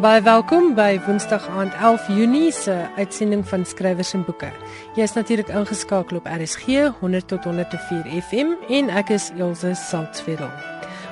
Baie welkom by Woensdag aand 11 Junie se uitsending van skrywers en boeke. Jy is natuurlik ingeskakel op RSG 100 tot 104 FM en ek is Elsje Saltzfeld.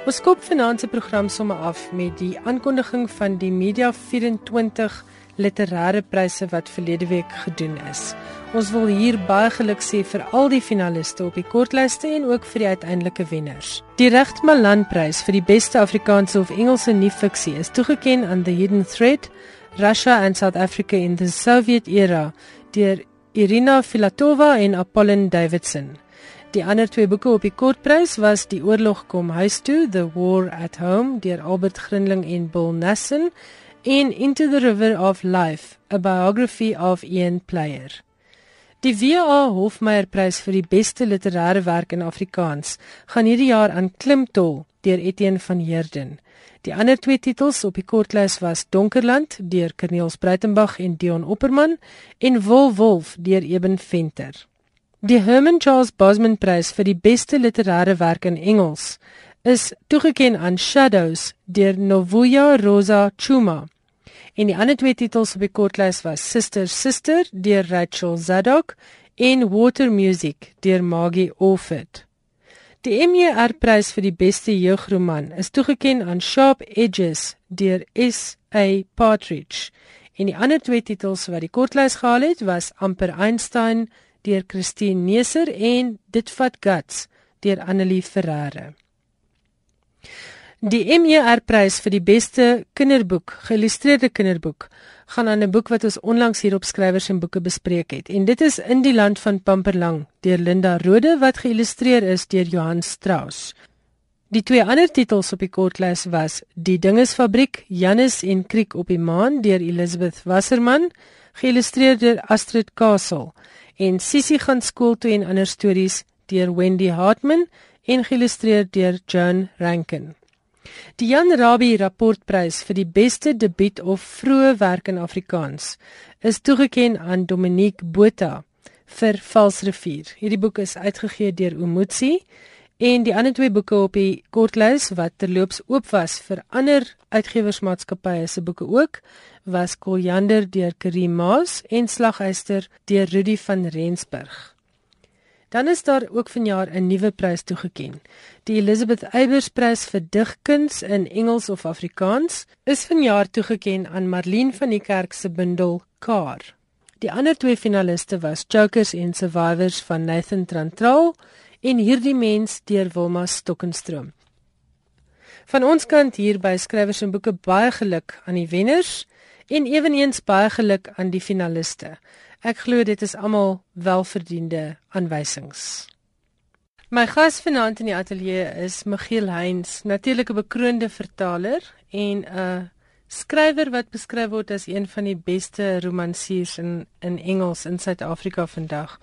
Ons skop vanaand se program sommer af met die aankondiging van die Media 24 literêre pryse wat verlede week gedoen is. Ons wil hier baie geluk sê vir al die finaliste op die kortlyste en ook vir die uiteindelike wenners. Die Regtmalan Prys vir die beste Afrikaanse of Engelse nuusfiksie is toegekend aan The Hidden Thread: Russia and South Africa in the Soviet Era deur Irina Filatova en Apollon Davidson. Die ander twee boeke op die kortprys was Die Oorlog kom huis toe: The War at Home deur Albert Grinling en Bill Nassen en Into the River of Life: A Biography of Ian Player. Die W.A. Hofmeyer Prys vir die beste literêre werk in Afrikaans gaan hierdie jaar aan Klimtol deur Etienne van Heerden. Die ander twee titels op die kortlys was Donkerland deur Cornelis Breitenberg en Dion Opperman en Wolf Wolf deur Eben Venter. Die Herman Charles Bosman Prys vir die beste literêre werk in Engels is toegekend aan Shadows deur Novuya Rosa Chuma. En die ander twee titels op die kortlys was Sister Sister deur Rachel Zadok en Water Music deur Maggie Offit. Die MER prys vir die beste jeugroman is toegekend aan Sharp Edges deur S.A. Partridge. En die ander twee titels wat die kortlys gehaal het was Amper Einstein deur Christine Neser en Dit vat guts deur Annelie Ferreira. Die MER prys vir die beste kinderboek, geïllustreerde kinderboek, gaan aan 'n boek wat ons onlangs hier op skrywers en boeke bespreek het. En dit is In die land van Pamperlang deur Linda Rode wat geïllustreer is deur Johan Strauss. Die twee ander titels op die kortlys was Die Dingesfabriek, Janus en Kriek op die maan deur Elizabeth Wasserman, geïllustreer deur Astrid Castle en Sissie gaan skool toe en ander stories deur Wendy Hartman en geïllustreer deur Joan Rankin. Die Jan Rabie rapportprys vir die beste debuut of vroeë werk in Afrikaans is toegekend aan Dominique Botha vir Valsrivier. Hierdie boek is uitgegee deur Omotsi en die ander twee boeke op die kortlys wat terloops oop was vir ander uitgewersmaatskappye se boeke ook was Koljander deur Karim Maas en Slaghuister deur Rudy van Rensburg. Dan is daar ook vanjaar 'n nuwe prys toegekend. Die Elizabeth Eybers Prys vir digkuns in Engels of Afrikaans is vanjaar toegekend aan Marlene van die Kerk se bundel Kar. Die ander twee finaliste was Jokers en Survivors van Nathan Trantral en hierdie mens deur Wilma Stokkenstroom. Van ons kant hier by Skrywers en Boeke baie geluk aan die wenners en ewenigs baie geluk aan die finaliste. Ek glo dit is almal welverdiende aanwysings. My gas vanaand in die ateljee is Michiel Heinz, natuurlik 'n bekroonde vertaler en 'n skrywer wat beskryf word as een van die beste romansiers in in Engels in Suid-Afrika vandag.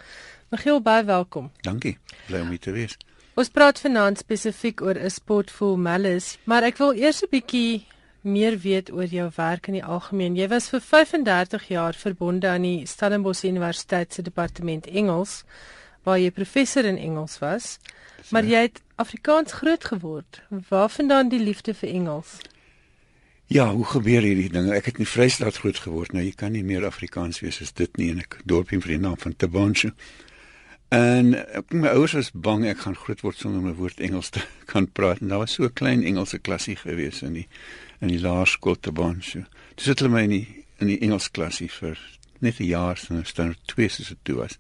Michiel, baie welkom. Dankie. Bly om hier te wees. Ons praat vanaand spesifiek oor 'n spot vol malice, maar ek wil eers 'n bietjie meer weet oor jou werk in die algemeen. Jy was vir 35 jaar verbonde aan die Stellenbosch Universiteit se departement Engels waar jy professor in Engels was. Maar jy het Afrikaans groot geword. Waarvandaan die liefde vir Engels? Ja, hoe gebeur hierdie dinge? Ek het in Vrystaat groot geword. Nou jy kan nie meer Afrikaans wees as dit nie en ek dorpie vir die naam van Tabonche. En ek my ouers was bang ek gaan groot word sonder om 'n woord Engels te kan praat. En daar was so 'n klein Engelse klasie gewees in die in die laerskool te Bonsu. Dis het hulle my in die, in die Engels klasie vir net 'n jaar so staan twee soos dit toe was.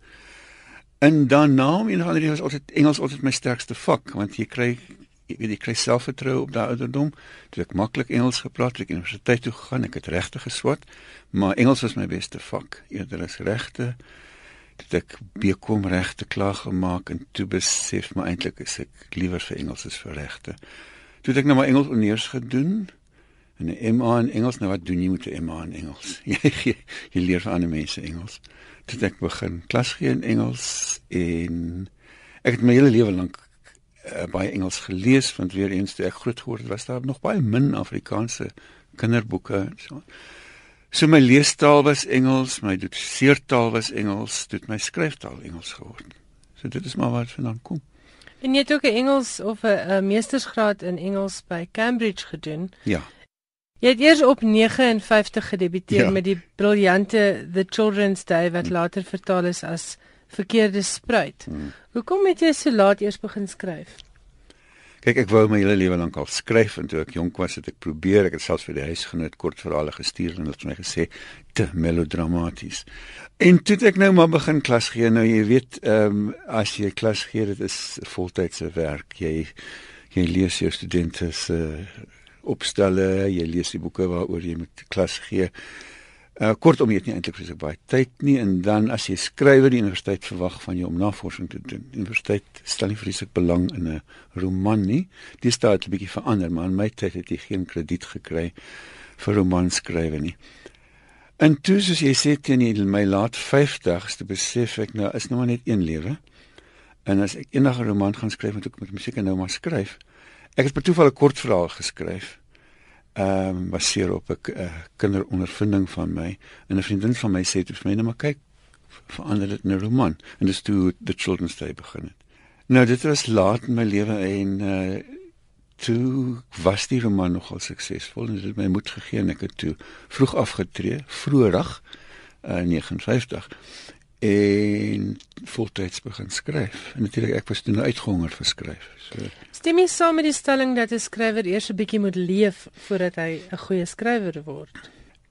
En dan na my gaan dit was altyd Engels altyd my sterkste vak want jy kry jy weet jy kry selfvertroue op daardie ouderdom. Toe ek maklik Engels gepraat het, ek universiteit toe gegaan, ek het regtig geswat, maar Engels was my beste vak. Eerder as regte dit ek bekom regte klaar gemaak en toe besef my eintlik is ek liewer vir Engels as vir regte. Toe het ek nou maar Engels onderneers gedoen en 'n MA in Engels nou wat doen jy met 'n MA in Engels? Jy jy, jy leer van ander mense Engels. Toe ek begin klas gee in Engels en ek het my hele lewe lank uh, baie Engels gelees want weer eens toe ek groot geword het was daar nog baie min Afrikaanse kinderboeke en so so my leestaal was Engels my doseertaal was Engels toe my skryftaal Engels geword. So dit is maar wat vandaan kom. En jy het ook 'n Engels of 'n meestersgraad in Engels by Cambridge gedoen. Ja. Jy het eers op 59 gedebuteer Ja. met die briljante The Children's Day wat later vertaal is as Verkeerde Spruit. Hmm. Hoekom het jy so laat eers begin skryf? Kyk, ek wou my hele lewe lank al skryf en toe ek jonk was het ek probeer, ek het selfs vir die huisgenoot kortverhale gestuur en hulle het my gesê te melodramaties. En toe ek nou maar begin klas gee. Nou jy weet, ehm um, as jy klas gee, dit is voltydse werk. Jy jy lees jou studente se opstelle, jy lees die boeke waaroor jy moet klas gee. Uh, kortom jy het nie eintlik presies baie tyd nie en dan as jy skrywer die universiteit verwag van jou om navorsing te doen. Die universiteit stel nie vreeslik belang in 'n roman nie. Dis het 'n bietjie verander, maar in my tyd het jy geen krediet gekry vir romanskrywe nie. En toe soos jy sê teen in my laat 50s te besef ek nou is nou maar net een lewe. En as ek eendag 'n roman gaan skryf, moet ek met musiek nou maar skryf. Ek het per toeval 'n kortverhaal geskryf ehm um, baseer op 'n uh, kinderondervinding van my. En 'n vriendin van my sê toe vir my net maar kyk verander dit in 'n roman. En dis toe The Children's Day begin het. Nou dit was laat in my lewe en uh toe was die roman nogal suksesvol en dit het my moed gegee en ek het toe vroeg afgetree, vroeërig uh 59 en voltyds begin skryf. En natuurlik ek was toe nou uitgehonger vir skryf. So Stem jy saam met die stelling dat 'n skrywer eers 'n bietjie moet leef voordat hy 'n goeie skrywer word?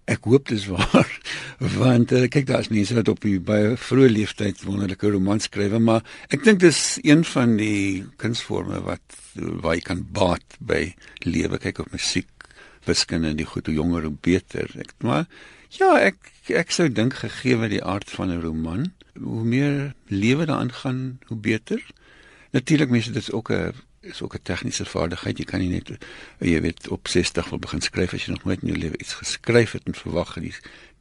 Ek hoop dis waar want uh, kyk daar's mense wat op die baie vroeë leeftyd wonderlike romans skryf maar ek dink dis een van die kunsforme wat waar jy kan baat by lewe kyk op musiek wiskunde en die goed hoe jonger hoe beter ek maar ja ek ek sou dink gegee die aard van 'n roman hoe meer lewe daarin gaan hoe beter. Natuurlik mense dit is ook 'n is ook 'n tegniese vaardigheid. Jy kan nie net jy weet op 60 wil begin skryf as jy nog nooit in jou lewe iets geskryf het en verwag die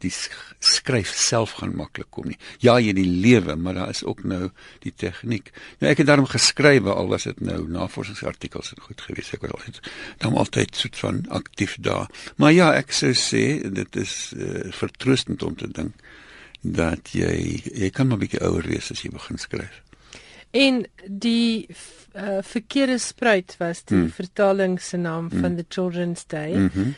die skryf self gaan maklik kom nie. Ja, jy die lewe, maar daar is ook nou die tegniek. Nou ek het daarom geskrywe al was dit nou navorsingsartikels en goed gewees. Ek was altyd dan altyd soet van aktief daar. Maar ja, ek sou sê dit is uh, vertroostend om te dink dat jy jy kan maar 'n bietjie ouer wees as jy begin skryf. En die uh, verkeerde spruit was die hmm. vertaling se naam hmm. van the children's day. Mm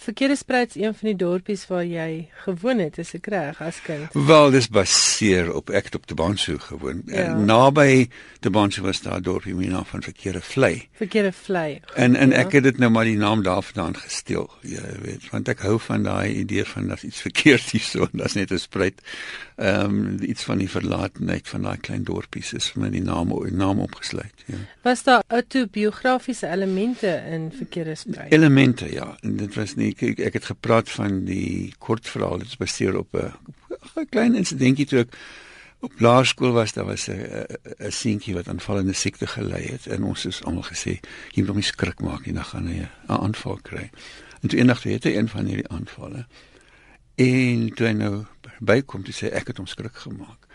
verkeerde spruit is een van die dorpies waar jy gewoon het as ek reg as kind. Wel, dis baseer op ek het op Tebansho gewoon. Ja. Naby Tebansho was daar 'n dorpie met die naam van Verkeerde Vlei. Verkeerde vlei. En en Ja. ek het dit nou maar die naam daarvandaan gesteel. Jy weet, want ek hou van daai idee van dat iets verkeerd is so, dat's net 'n spruit. Ehm um, iets van die verlatenheid van daai klein dorpies is vir my die naam naam opgesluit, ja. Was daar autobiografiese elemente in verkeerde spruit? Elemente ja, en dit was nie ek, ek het gepraat van die kortverhaal dit is baseer op 'n klein insidentjie toe ek op laerskool was daar was 'n seentjie wat aanvallende siekte gelei het en ons het almal gesê jy moet hom nie skrik maak nie dan gaan hy 'n aanval kry. En toe eendag het hy een van hierdie aanvalle. En toe hy nou bykom toe sê ek het hom skrik gemaak.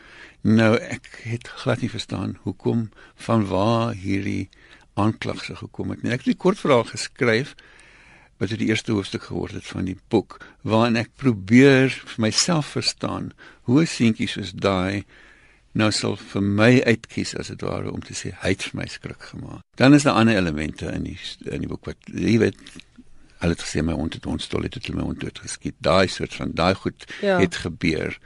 Nou ek het glad nie verstaan hoekom van waar hierdie aanklag se gekom het nie. Ek het die kortverhaal geskryf wat dit die eerste hoofstuk geword het van die boek waarin ek probeer vir myself verstaan hoe 'n seentjie soos daai nou sal vir my uitkies as dit ware om te sê hy het my skrik gemaak. Dan is daar ander elemente in die in die boek wat jy weet hulle het gesê my hond het ons stol het het my hond dood geskiet. Daai soort van daai goed Ja. het gebeur.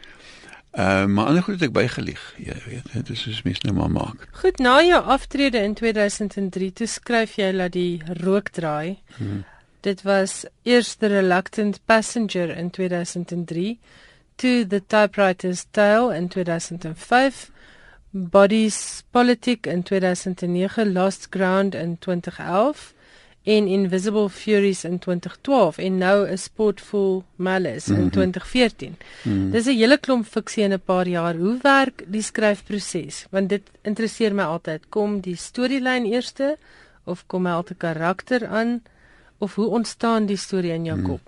Uh, maar ander goed het ek bygelieg, jy weet, dit is soos mense nou maar maak. Goed, na jou aftrede in 2003, toe skryf jy dat die rook draai. Hmm. Dit was eers The Reluctant Passenger in 2003, toe The Typewriter's Tale in 2005, Bodies Politic in 2009, Lost Ground in 2011 en Invisible Furies in 2012 en nou 'n Sportful Malice in Mhm. 2014. Hmm. Dis 'n hele klomp fiksie in 'n paar jaar. Hoe werk die skryfproses? Want dit interesseer my altyd. Kom die storielyn eerste of kom hy altyd karakter aan of hoe ontstaan die storie in jou Hmm. kop?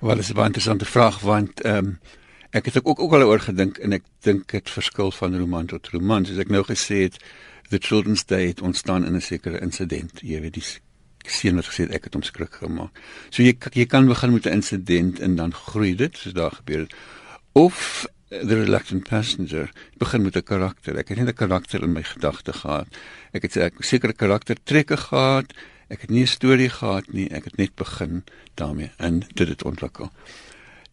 Wel, dis 'n baie interessante vraag want ehm um, ek het ook ook al oor gedink en ek dink dit verskil van roman tot roman. Soos ek nou gesê het, The Children's Day het ontstaan in 'n sekere insident. Jy weet die seun wat gesê het ek het hom skrik gemaak. So jy jy kan begin met 'n insident en dan groei dit soos daar gebeur het. Of eh, The Reluctant Passenger begin met 'n karakter. Ek het net 'n karakter in my gedagte gehad. Ek het sekere karaktertrekke gehad Ek het nie 'n storie gehad nie, ek het net begin daarmee en dit het ontwikkel.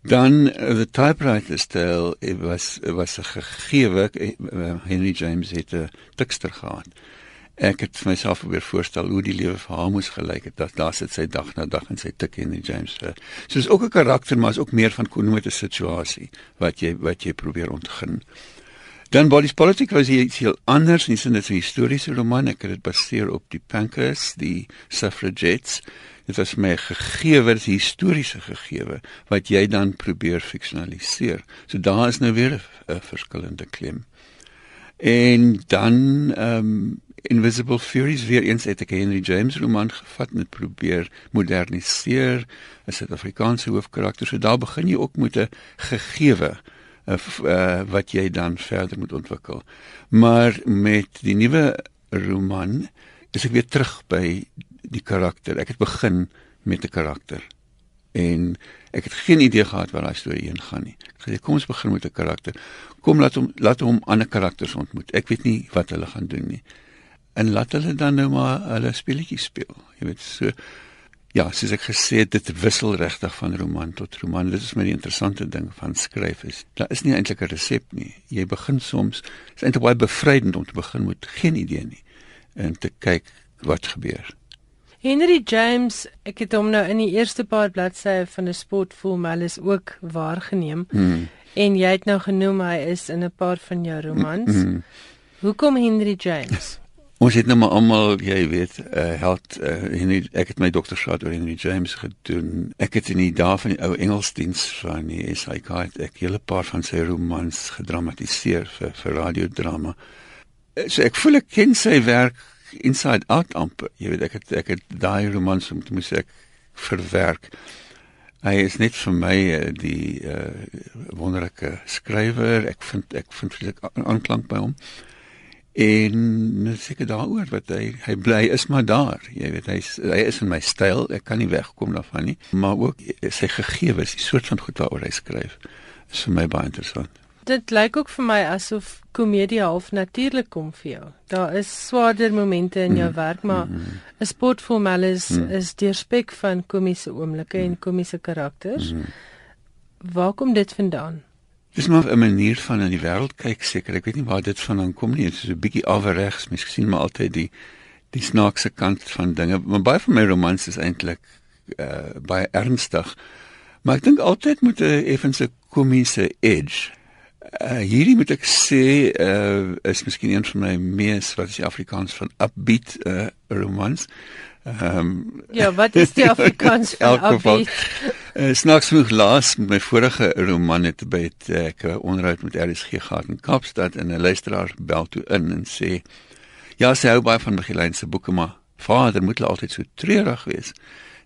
Dan uh, the typewriter style it was it was 'n gegewe Henry James het 'n tikster gehad. Ek het vir myself probeer voorstel hoe die lewe vir haar moes gelyk het. Dat daar sit sy dag na dag en sy tik Henry James vir. So is ook 'n karakter, maar is ook meer van koenoot 'n situasie wat jy wat jy probeer ontgin. Dan Body's Politics was iets heel anders, nie sin dit 'n historiese roman, ek het dit baseer op die Pankers, die suffragettes dit was my gegeewe dit historiese gegeewe wat jy dan probeer fiksionaliseer. So daar is nou weer 'n verskillende klem. En dan ehm um, Invisible Furies weer eens het ek Henry James roman gevat en dit probeer moderniseer 'n Suid-Afrikaanse hoofkarakter. So daar begin jy ook met 'n gegeewe uh, uh, wat jy dan verder moet ontwikkel. Maar met die nuwe roman is ek weer terug by die karakter. Ek het begin met 'n karakter en ek het geen idee gehad waar daai storie heen gaan nie. Ek gesê kom ons begin met 'n karakter. Kom laat hom laat hom ander karakters ontmoet. Ek weet nie wat hulle gaan doen nie. En laat hulle dan nou maar hulle speletjies speel. Jy weet so ja, soos ek gesê het, dit wissel regtig van roman tot roman. Dit is my die interessante ding van skryf is. Daar is nie eintlik 'n resep nie. Jy begin soms is eintlik baie bevrydend om te begin met geen idee nie en te kyk wat gebeur. Henry James, ek het hom nou in die eerste paar bladsye van 'n sportfilm alles ook waargeneem. Hmm. En jy het nou genoem hy is in 'n paar van jou romans. Hmm. Hoekom Henry James? Ons het nou maar almal, jy weet, 'n uh, held uh, Henry ek het my doktorsgraad oor Henry James gedoen. Ek het in die dae van die ou Engelsdiens van die SAK ek hele paar van sy romans gedramatiseer vir vir radiodrama. Eh, so ek voel ek ken sy werk inside out amper. Jy weet ek het ek het daai romans om te moet sê ek verwerk. Hy is net vir my uh, die uh, wonderlike skrywer. Ek vind ek vind vreeslik aanklank by hom. En seker daaroor wat hy hy bly is maar daar. Jy weet hy hy is in my styl. Ek kan nie wegkom daarvan nie. Maar ook sy gegewes, die soort van goed waaroor hy skryf, is vir my baie interessant dit lyk ook vir my asof komedie half natuurlik kom vir jou. Daar is swaarder momente in jou mm. werk, maar 'n mm. sportformal is mm. is deurspek van komiese oomblikke en komiese karakters. Waar kom dit vandaan? Dis maar 'n manier van in die wêreld kyk seker. Ek weet nie waar dit vandaan kom nie. Dit is so 'n bietjie afregs. Mens sien maar altyd die die snaakse kant van dinge. Maar baie van my romans is eintlik uh baie ernstig. Maar ek dink altyd moet 'n effense komiese edge Uh, hierdie moet ek sê uh, is miskien een van my mees wat is Afrikaans van upbeat uh, romans. Ehm um, Ja, wat is die Afrikaans van upbeat? Uh, Snaaks genoeg laas met my vorige roman het by het ek uh, onderhoud met RSG gehad in Kaapstad en 'n luisteraar bel toe in en sê ja, sy hou baie van Miguel se boeke maar vader moet altyd so treurig wees.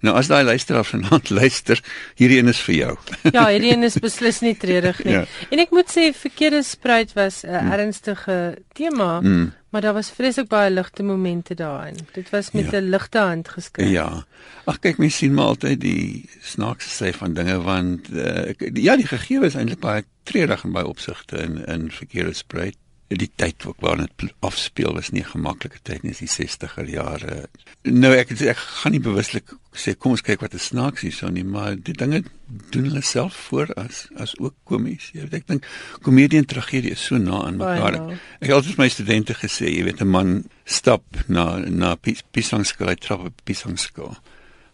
Nou as daai luisteraar vanaand luister, hierdie een is vir jou. ja, hierdie een is beslis nie treurig nie. Ja. En ek moet sê verkeerde spruit was 'n mm. ernstige tema, mm. maar daar was vreeslik baie ligte momente daarin. Dit was met 'n ja. ligte hand geskryf. Ja. Ag kyk, mens sien maar altyd die snaakse sy van dinge want uh, ja, die gegewe is eintlik baie treurig in baie opsigte in in verkeerde spruit die tyd ook waarin dit afspeel was nie 'n gemaklike tyd nie, die 60er jare. Nou ek ek gaan nie bewuslik sê kom ons kyk wat 'n snaaks hier so nie, maar die dinge doen hulle self voor as as ook komies. Jy weet ek dink komedie en tragedie is so na aan mekaar. Ek, ek het altyd my studente gesê, jy weet 'n man stap na na pisangskool, trap op pisangskool.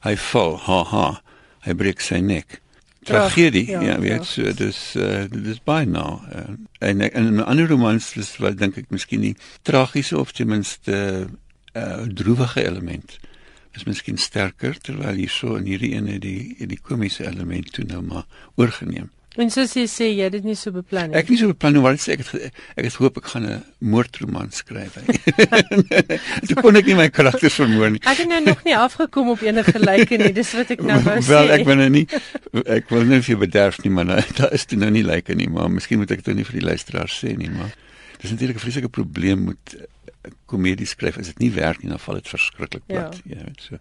Hy val, ha ha. Hy breek sy nek tragedie ja, ja weet so dis uh, dis baie nou uh, en en 'n ander romans is wat dink ek miskien die tragiese of ten minste 'n uh, droewige element is miskien sterker terwyl hier so in hierdie ene die die komiese element toe nou maar oorgeneem En soos jy sê, jy het dit nie so beplan nie. Ek nie so beplan nie, maar ek het ek het hoop ek gaan 'n moordroman skryf. Toe kon ek nie my karakters vermoor nie. Ek het nou nog nie afgekom op enige lyke nie. Dis wat ek nou wou sê. Wel, ek wil nou nie ek wil nie vir jou bederf nie, maar nou, daar is nou nie lyke nie, maar miskien moet ek dit nie vir die luisteraars sê nie, maar dis natuurlik 'n vreeslike probleem met komedie skryf. As dit nie werk nie, dan val dit verskriklik plat. Ja, jy weet so.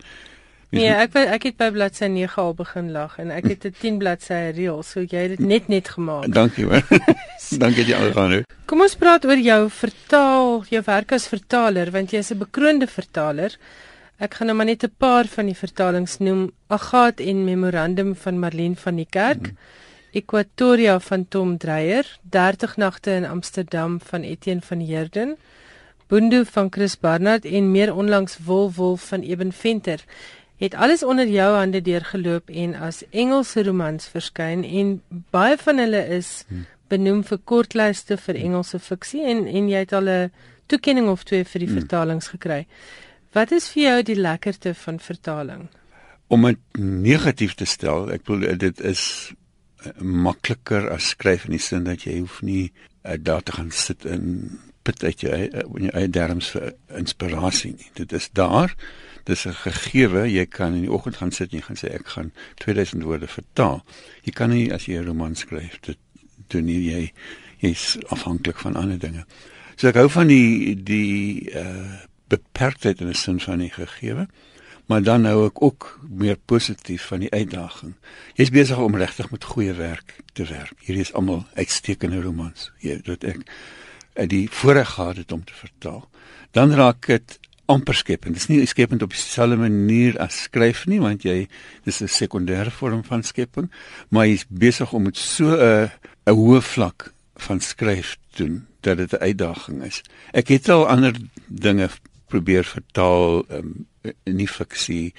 Nee, ek ek het by bladsy 9 al begin lag en ek het 'n 10 bladsy reel, so jy het dit net net gemaak. Dankie hoor. Dankie jy algaan hoor. Kom ons praat oor jou vertaal, jou werk as vertaler want jy's 'n bekroonde vertaler. Ek gaan nou maar net 'n paar van die vertalings noem. Agat en Memorandum van Marlene van die Kerk. Hmm. Equatoria van Tom Dreyer, 30 nagte in Amsterdam van Etienne van Heerden. Bundu van Chris Barnard en meer onlangs Wolf Wolf van Eben Venter het alles onder jou hande deurgeloop en as Engelse romans verskyn en baie van hulle is hmm. benoem vir kortlyste vir Engelse fiksie en en jy het al 'n toekenning of twee vir die hmm. vertalings gekry. Wat is vir jou die lekkerte van vertaling? Om dit negatief te stel, ek bedoel dit is eh, makliker as skryf in die sin dat jy hoef nie uh, daar te gaan sit in put uit jou uh, jou eie derms vir inspirasie nie. Dit is daar dis 'n gegewe jy kan in die oggend gaan sit en jy gaan sê ek gaan 2000 woorde vertaal. Jy kan nie as jy 'n roman skryf dit doen nie. Jy jy's afhanklik van ander dinge. So ek hou van die die uh beperktheid in 'n sin van die gegewe maar dan hou ek ook meer positief van die uitdaging. Jy's besig om regtig met goeie werk te werk hierdie is almal uitstekende romans. Jy dit ek die voorreg gehad het om te vertaal. Dan raak dit amper skepend. Dit is nie skepend op dieselfde manier as skryf nie, want jy dis 'n sekondêre vorm van skepping, maar jy's besig om met so 'n 'n hoë vlak van skryf doen dat dit 'n uitdaging is. Ek het al ander dinge probeer vertaal um, in die fiksie.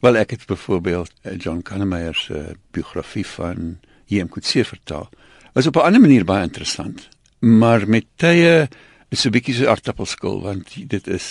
Wel ek het byvoorbeeld uh, John Kannemeyer se biografie van J.M. Coetzee vertaal. Was op 'n ander manier baie interessant, maar met tye is 'n bietjie so aardappelskil want dit is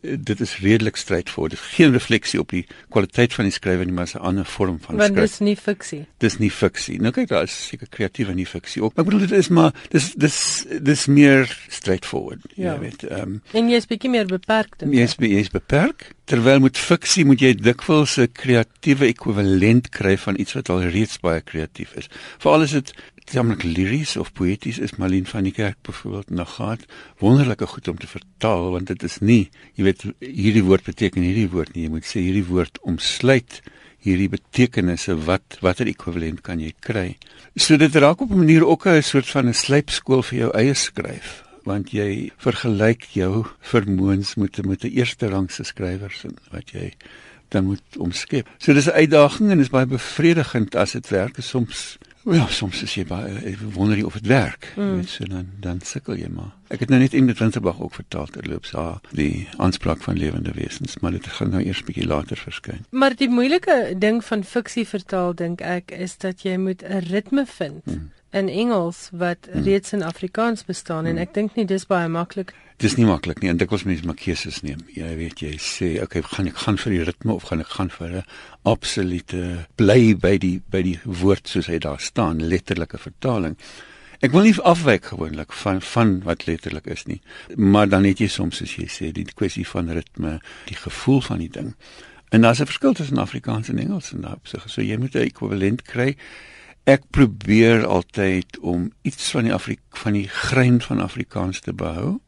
dit is redelik strydvoort. Geen refleksie op die kwaliteit van die skrywer nie, maar 'n ander vorm van skryf. Want dis nie fiksie. Dis nie fiksie. Nou kyk daar is seker kreatiewe nie fiksie ook. Maar ek bedoel dit is maar dis dis dis meer strydvoort. Ja. Jy weet. Ehm um, En jy is bietjie meer beperk dan. Jy is jy is beperk. Terwyl met fiksie moet jy dikwels 'n kreatiewe ekwivalent kry van iets wat al reeds baie kreatief is. Veral as dit jammerlik liries of poeties is Malien van die Kerk byvoorbeeld nog gehad wonderlike goed om te vertaal want dit is nie jy weet hierdie woord beteken hierdie woord nie jy moet sê hierdie woord omsluit hierdie betekenisse wat watter ekwivalent kan jy kry so dit raak op 'n manier ook 'n soort van 'n slypskool vir jou eie skryf want jy vergelyk jou vermoëns met met 'n eerste rangse skrywers en wat jy dan moet omskep. So dis 'n uitdaging en is baie bevredigend as dit werk. Soms Ja, soms is jy baie ek wonder jy of dit werk. Mm. Weet so dan dan sukkel jy maar. Ek het nou net in die Winterbag ook vertaal terloops haar die aanspraak van lewende wesens, maar dit gaan nou eers bietjie later verskyn. Maar die moeilike ding van fiksie vertaal dink ek is dat jy moet 'n ritme vind. Mm in Engels wat hmm. reeds in Afrikaans bestaan hmm. en ek dink nie dis baie maklik. Dis nie maklik nie en dikwels mense maak keuses neem. Jy weet jy sê okay, gaan ek gaan vir die ritme of gaan ek gaan vir 'n absolute bly by die by die woord soos hy daar staan, letterlike vertaling. Ek wil nie afwyk gewoonlik van van wat letterlik is nie. Maar dan het jy soms soos jy sê die kwessie van ritme, die gevoel van die ding. En daar's 'n verskil tussen Afrikaans en Engels en daarop sê so jy moet 'n ekwivalent kry ek probeer altyd om iets van die Afrik van die grein van Afrikaans te behou.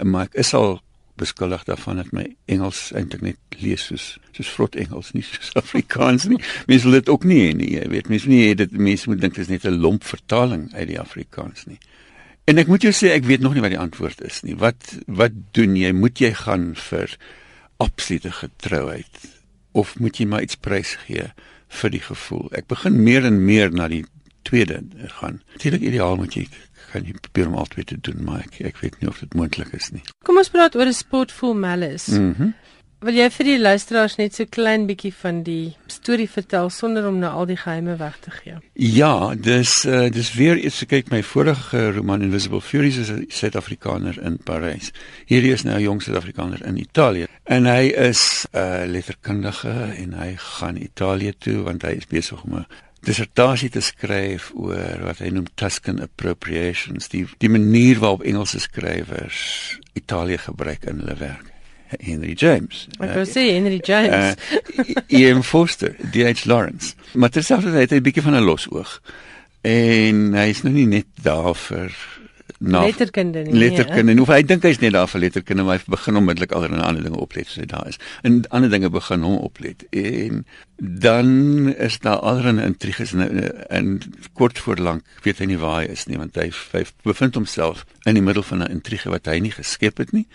Maar ek is al beskuldig daarvan dat my Engels eintlik net lees soos soos vrot Engels nie soos Afrikaans nie. Mense wil dit ook nie hê nie, jy weet. Mense nie dit mense moet dink dit is net 'n lomp vertaling uit die Afrikaans nie. En ek moet jou sê ek weet nog nie wat die antwoord is nie. Wat wat doen jy? Moet jy gaan vir absolute getrouheid of moet jy maar iets prys gee? vir die gevoel. Ek begin meer en meer na die tweede gaan. Natuurlik ideaal moet jy kan jy probeer om altyd te doen, maar ek ek weet nie of dit moontlik is nie. Kom ons praat oor 'n sportful malice. Mhm. Mm Wil jy vir die luisteraars net so klein bietjie van die storie vertel sonder om nou al die geheime weg te gee? Ja, dis uh, dis weer eens kyk my vorige roman Invisible Furies is 'n Suid-Afrikaner in Parys. Hierdie is nou 'n jong Suid-Afrikaner in Italië en hy is 'n uh, letterkundige en hy gaan Italië toe want hy is besig om 'n dissertasie te skryf oor wat hy noem Tuscan appropriations, die die manier waarop Engelse skrywers Italië gebruik in hulle werk. Henry James. Ek wou uh, sê Henry James. Uh, Ian Foster, D.H. Lawrence. Maar terselfdertyd het hy 'n bietjie van 'n losoog. En hy is nou nie net daar vir na letterkunde nie. Letterkunde. Hoe hy dink hy's net daar vir letterkunde, maar hy begin onmiddellik al 'n ander dinge oplet as hy daar is. En ander dinge begin hom oplet. En dan is daar allerlei intriges en, en kort voor lank weet hy nie waar hy is nie, want hy, hy bevind homself in die middel van 'n intrige wat hy nie geskep het nie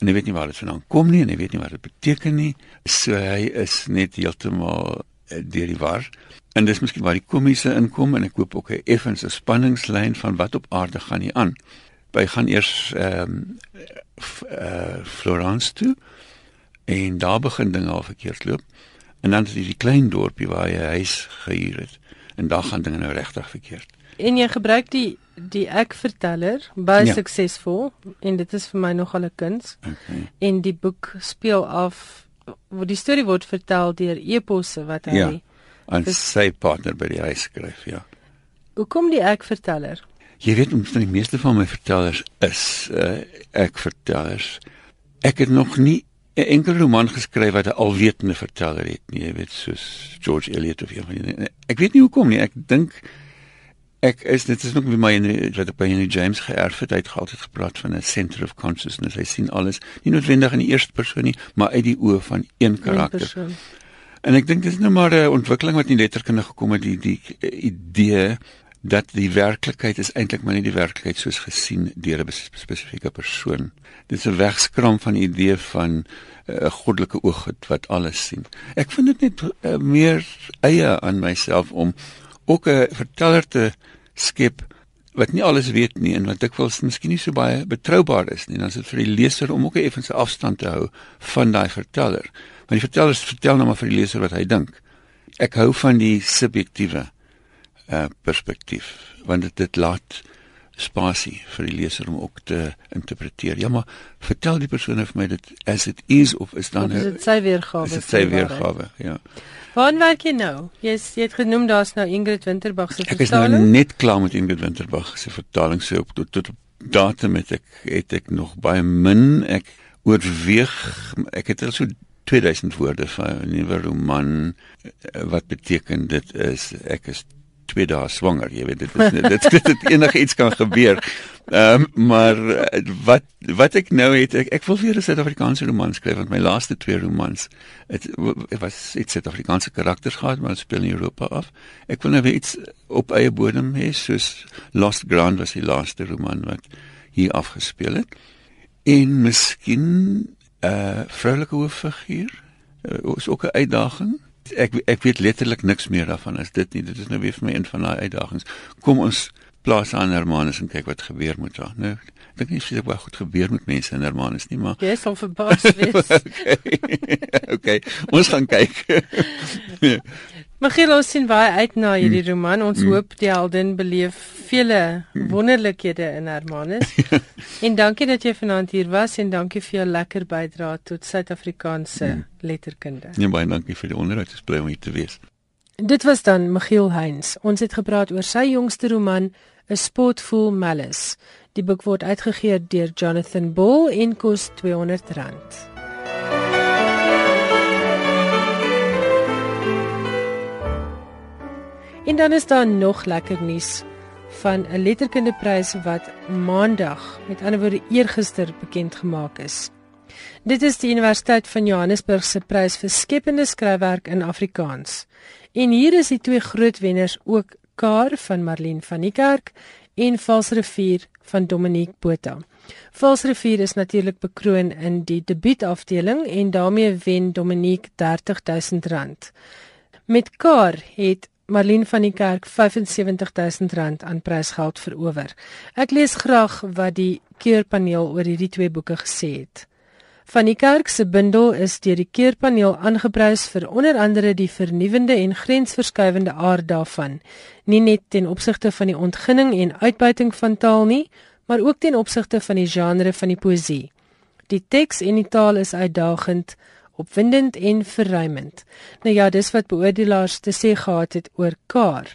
en hy weet nie waar dit vandaan kom nie en hy weet nie wat dit beteken nie. So hy is net heeltemal uh, deur die war. En dis miskien waar die komiese inkom en ek koop ook 'n effens 'n spanningslyn van wat op aarde gaan hier aan. By gaan eers ehm um, uh, Florence toe en daar begin dinge al verkeerd loop. En dan is dit die klein dorpie waar hy huis gehuur het en daar gaan dinge nou regtig verkeerd. En jy gebruik die die ek verteller baie ja. suksesvol en dit is vir my nogal 'n kuns. Okay. En die boek speel af waar die storie word vertel deur eposse wat hy ja, aan sy partner by die huis skryf, ja. Hoekom die ek verteller? Jy weet ons die meeste van my vertellers is uh, ek vertellers. Ek het nog nie 'n enkel roman geskryf wat 'n alwetende verteller het nie, jy weet soos George Eliot of een van die Ek weet nie hoekom nie. Ek dink ek is dit is nog by my in wat ek by Henry James geërf het. Hy het altyd gepraat van 'n center of consciousness. Hy sien alles nie noodwendig in die eerste persoon nie, maar uit die oë van een karakter. Een en ek dink dis nou maar 'n ontwikkeling wat in letterkunde gekom het, die die idee dat die werklikheid is eintlik maar nie die werklikheid soos gesien deur 'n spesifieke persoon. Dit is 'n wegskram van die idee van 'n uh, goddelike oog wat alles sien. Ek vind dit net uh, meer eie aan myself om ook 'n verteller te skep wat nie alles weet nie en wat dikwels miskien nie so baie betroubaar is nie. Dan is dit vir die leser om ook 'n effense afstand te hou van daai verteller. Want die verteller vertel nou maar vir die leser wat hy dink. Ek hou van die subjektiewe uh perspektief want dit dit laat spasie vir die leser om ook te interpreteer. Ja, maar vertel die persoon vir my dit as it is of is dan of is dit sy weergawe? Is dit sy weergawe? Ja. Waar werk jy nou? Jy is, jy het genoem daar's nou Ingrid Winterbag se vertaling. Ek is nou net klaar met Ingrid Winterbag se vertaling so op tot, tot datum het ek het ek nog baie min ek oorweeg ek het al so 2000 woorde van 'n nuwe roman wat beteken dit is ek is 2 dae swanger jy weet dit is dit dit, dit enige iets kan gebeur Ehm um, maar eh, wat wat ek nou het ek, ek wil weer 'n Suid-Afrikaanse roman skryf want my laaste twee romans het, het was iets Suid-Afrikaanse karakters gehad maar speel in Europa af. Ek wil nou weer iets op eie bodem hê soos Lost Ground was die laaste roman wat hier afgespeel het. En miskien 'n uh, vroulike hooffiguur uh, is ook 'n uitdaging. Ek ek weet letterlik niks meer daarvan as dit nie. Dit is nou weer vir my een van daai uitdagings. Kom ons plaas aan Hermanus en kyk wat gebeur met haar. Nou, ek dink nie spesifiek wat goed gebeur met mense in Hermanus nie, maar Jy sal verbaas wees. okay. okay. Ons gaan kyk. Maggie ons sien baie uit na hierdie mm. roman. Ons mm. hoop die heldin beleef vele mm. wonderlikhede in Hermanus. en dankie dat jy vanaand hier was en dankie vir jou lekker bydrae tot Suid-Afrikaanse mm. letterkunde. Nee, baie dankie vir die onderhoud. Dit is bly om hier te wees. Dit was dan Michiel Heinz. Ons het gepraat oor sy jongste roman, A Sportful Malice. Die boek word uitgegee deur Jonathan Bull en kos R200. En dan is daar nog lekker nuus van 'n letterkundeprys wat maandag, met ander woorde eergister bekend gemaak is. Dit is die Universiteit van Johannesburg se prys vir skepende skryfwerk in Afrikaans. En hier is die twee groot wenners ook Kar van Marlene van die Kerk en Valsrivier van Dominique Botha. Valsrivier is natuurlik bekroon in die debuutafdeling en daarmee wen Dominique R30000. Met Kar het Marlene van die Kerk R75000 aan prysgeld verower. Ek lees graag wat die keurpaneel oor hierdie twee boeke gesê het. Van die kerk se bundel is deur die keurpaneel aangeprys vir onder andere die vernuwendende en grensverskuivende aard daarvan, nie net ten opsigte van die ontginning en uitbuiting van taal nie, maar ook ten opsigte van die genre van die poësie. Die teks en die taal is uitdagend, opwindend en verruimend. Nou ja, dis wat beoordelaars te sê gehad het oor Kaar.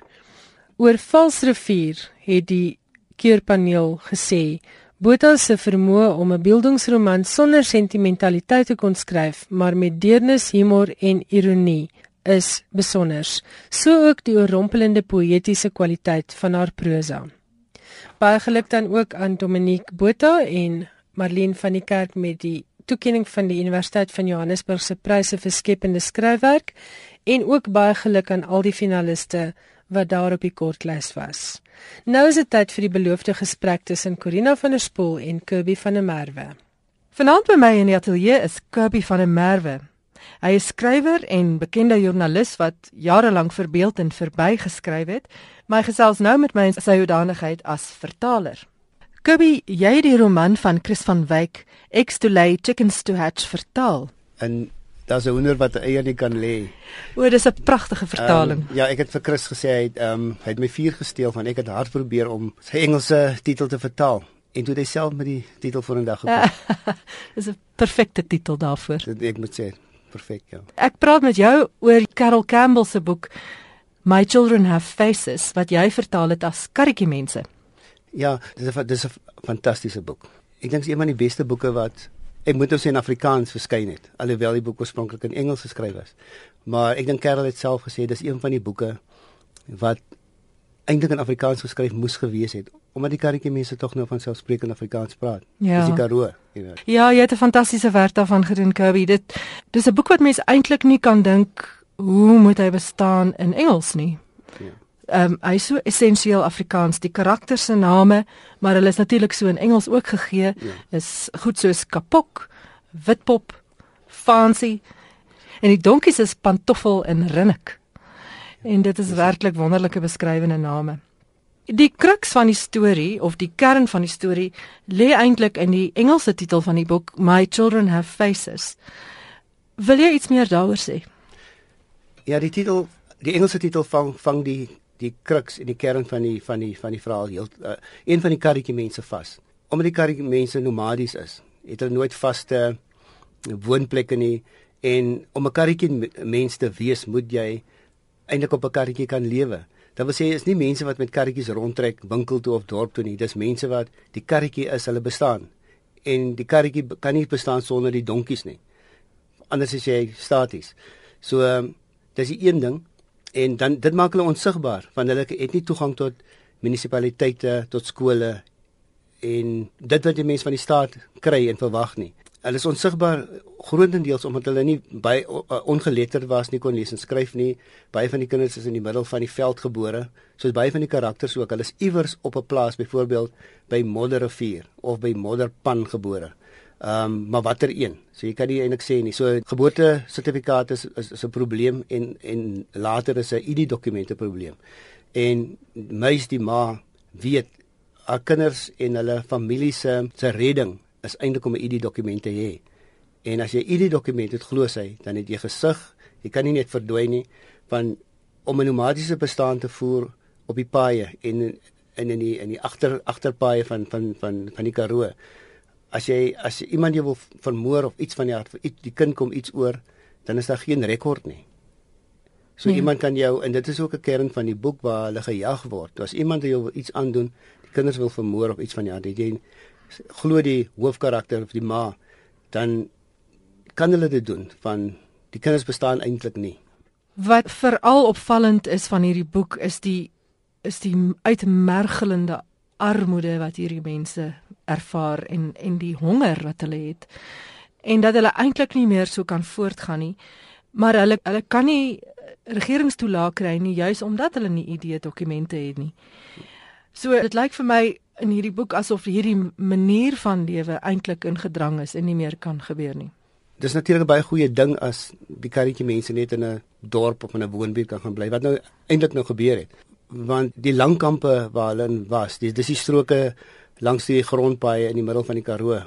Oor Valsrivier het die keurpaneel gesê Botha se vermoë om 'n beeldingsroman sonder sentimentaliteit te kon skryf, maar met deernis, humor en ironie is besonder. So ook die oorrompelende poëtiese kwaliteit van haar prosa. Baie geluk dan ook aan Dominique Botha en Marlene van die Kerk met die toekenning van die Universiteit van Johannesburg se pryse vir skepende skryfwerk en ook baie geluk aan al die finaliste wat daar op die kortlys was. Nou is dit tyd vir die beloofde gesprek tussen Corina van der Spool en Kirby van der Merwe. Vanaand by my in die ateljee is Kobie van der Merwe. Hy is skrywer en bekende joernalis wat jarelank vir beeld en verby geskryf het, maar hy gesels nou met my in sy hoedanigheid as vertaler. Kobie, jy het die roman van Chris van Wyk, Eggs to lay, chickens to hatch vertaal. En daar's 'n hoender wat eie nie kan lê. O, dis 'n pragtige vertaling. Um, ja, ek het vir Chris gesê hy het ehm um, hy het my vier gesteel van ek het hard probeer om sy Engelse titel te vertaal en toe hy self met die titel voor 'n dag gekom. dis 'n perfekte titel daarvoor. Dit ek moet sê, perfek ja. Ek praat met jou oor Carol Campbell se boek My Children Have Faces wat jy vertaal het as karretjie mense. Ja, dis 'n dis 'n fantastiese boek. Ek dink dit is een van die beste boeke wat ek moet nou sê in Afrikaans verskyn het, alhoewel die boek oorspronklik in Engels geskryf is. Maar ek dink Carol het self gesê dis een van die boeke wat eintlik in Afrikaans geskryf moes gewees het omdat die karretjie mense tog nou van selfsprekend Afrikaans praat. Ja. Dis die Karoo, jy weet. Ja, jy het 'n fantastiese werk daarvan gedoen, Kirby. Dit dis 'n boek wat mense eintlik nie kan dink hoe moet hy bestaan in Engels nie. Ja. Ehm um, hy is so essensieel Afrikaans, die karakters se name, maar hulle is natuurlik so in Engels ook gegee. Ja. Is goed soos Kapok, Witpop, Fancy en die donkies is Pantoffel en Rinnik. En dit is werklik wonderlike beskrywende name. Die kruks van die storie of die kern van die storie lê eintlik in die Engelse titel van die boek My Children Have Faces. Wil jy iets meer daaroor sê? Ja, die titel, die Engelse titel vang vang die die kruks en die kern van die van die van die verhaal heel uh, een van die karretjie mense vas. Omdat die karretjie mense nomadies is, het hulle nooit vaste woonplekke nie en om 'n karretjie mens te wees, moet jy eintlik op 'n karretjie kan lewe. Dit wil sê is nie mense wat met karretjies rondtrek winkel toe of dorp toe nie. Dis mense wat die karretjie is hulle bestaan. En die karretjie kan nie bestaan sonder die donkies nie. Anders is jy staties. So um, dis die een ding en dan dit maak hulle onsigbaar want hulle het nie toegang tot munisipaliteite, tot skole en dit wat die mense van die staat kry en verwag nie. Hulle is onsigbaar grootendeels omdat hulle nie by ongeletterd was nie kon lees en skryf nie. Baie van die kinders is in die middel van die veld gebore. Soos baie van die karakters ook. Hulle is iewers op 'n plaas byvoorbeeld by Modderrivier of by Modderpan gebore Ehm um, maar watter een? So jy kan nie eintlik sê nie. So geboorte sertifikaat is is, is 'n probleem en en later is 'n ID dokumente probleem. En meis die ma weet haar kinders en hulle familie se se redding is eintlik om 'n ID-dokument te hê. En as jy 'n ID-dokument het, glo sy, dan het jy gesig. Jy kan nie net verdwyn nie van om 'n nomadiese bestaan te voer op die paaie en en in die in die agter agterpaaie van van van van die Karoo. As jy as jy iemand jy wil vermoor of iets van die hart die kind kom iets oor, dan is daar geen rekord nie. So nee. iemand kan jou en dit is ook 'n kern van die boek waar hulle gejag word. As iemand jou iets aandoen, die kinders wil vermoor of iets van die hart, jy glo die hoofkarakter of die ma, dan kan hulle dit doen van die kinders bestaan eintlik nie. Wat veral opvallend is van hierdie boek is die is die uitmergelende armoede wat hierdie mense ervaar en en die honger wat hulle het en dat hulle eintlik nie meer so kan voortgaan nie maar hulle hulle kan nie regeringstoelaag kry nie juis omdat hulle nie ID dokumente het nie. So dit lyk vir my in hierdie boek asof hierdie manier van lewe eintlik ingedrang is en nie meer kan gebeur nie. Dis natuurlik 'n baie goeie ding as die karretjie mense net in 'n dorp of in 'n woonbuurt kan gaan bly wat nou eintlik nou gebeur het. Want die langkampe waar hulle in was, dis dis die stroke langs die grondpaaie in die middel van die Karoo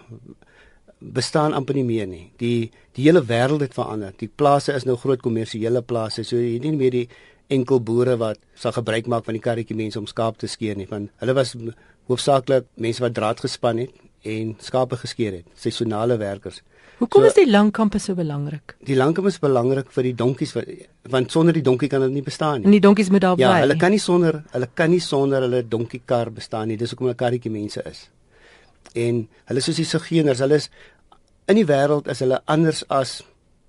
bestaan amper nie meer nie. Die die hele wêreld het verander. Die plase is nou groot kommersiële plase. So het nie meer die enkel boere wat sal gebruik maak van die karretjie mense om skaap te skeer nie. Van hulle was hoofsaaklik mense wat draad gespan het en skape geskeer het, seisonale werkers. Hoekom so, is die langkampe so belangrik? Die langkamp is belangrik vir die donkies want sonder die donkie kan hulle nie bestaan nie. En die donkies moet daar ja, bly. Ja, hulle kan nie sonder hulle kan nie sonder hulle donkiekar bestaan nie. Dis hoekom hulle karretjie mense is. En hulle soos die sigeeners, hulle is in die wêreld is hulle anders as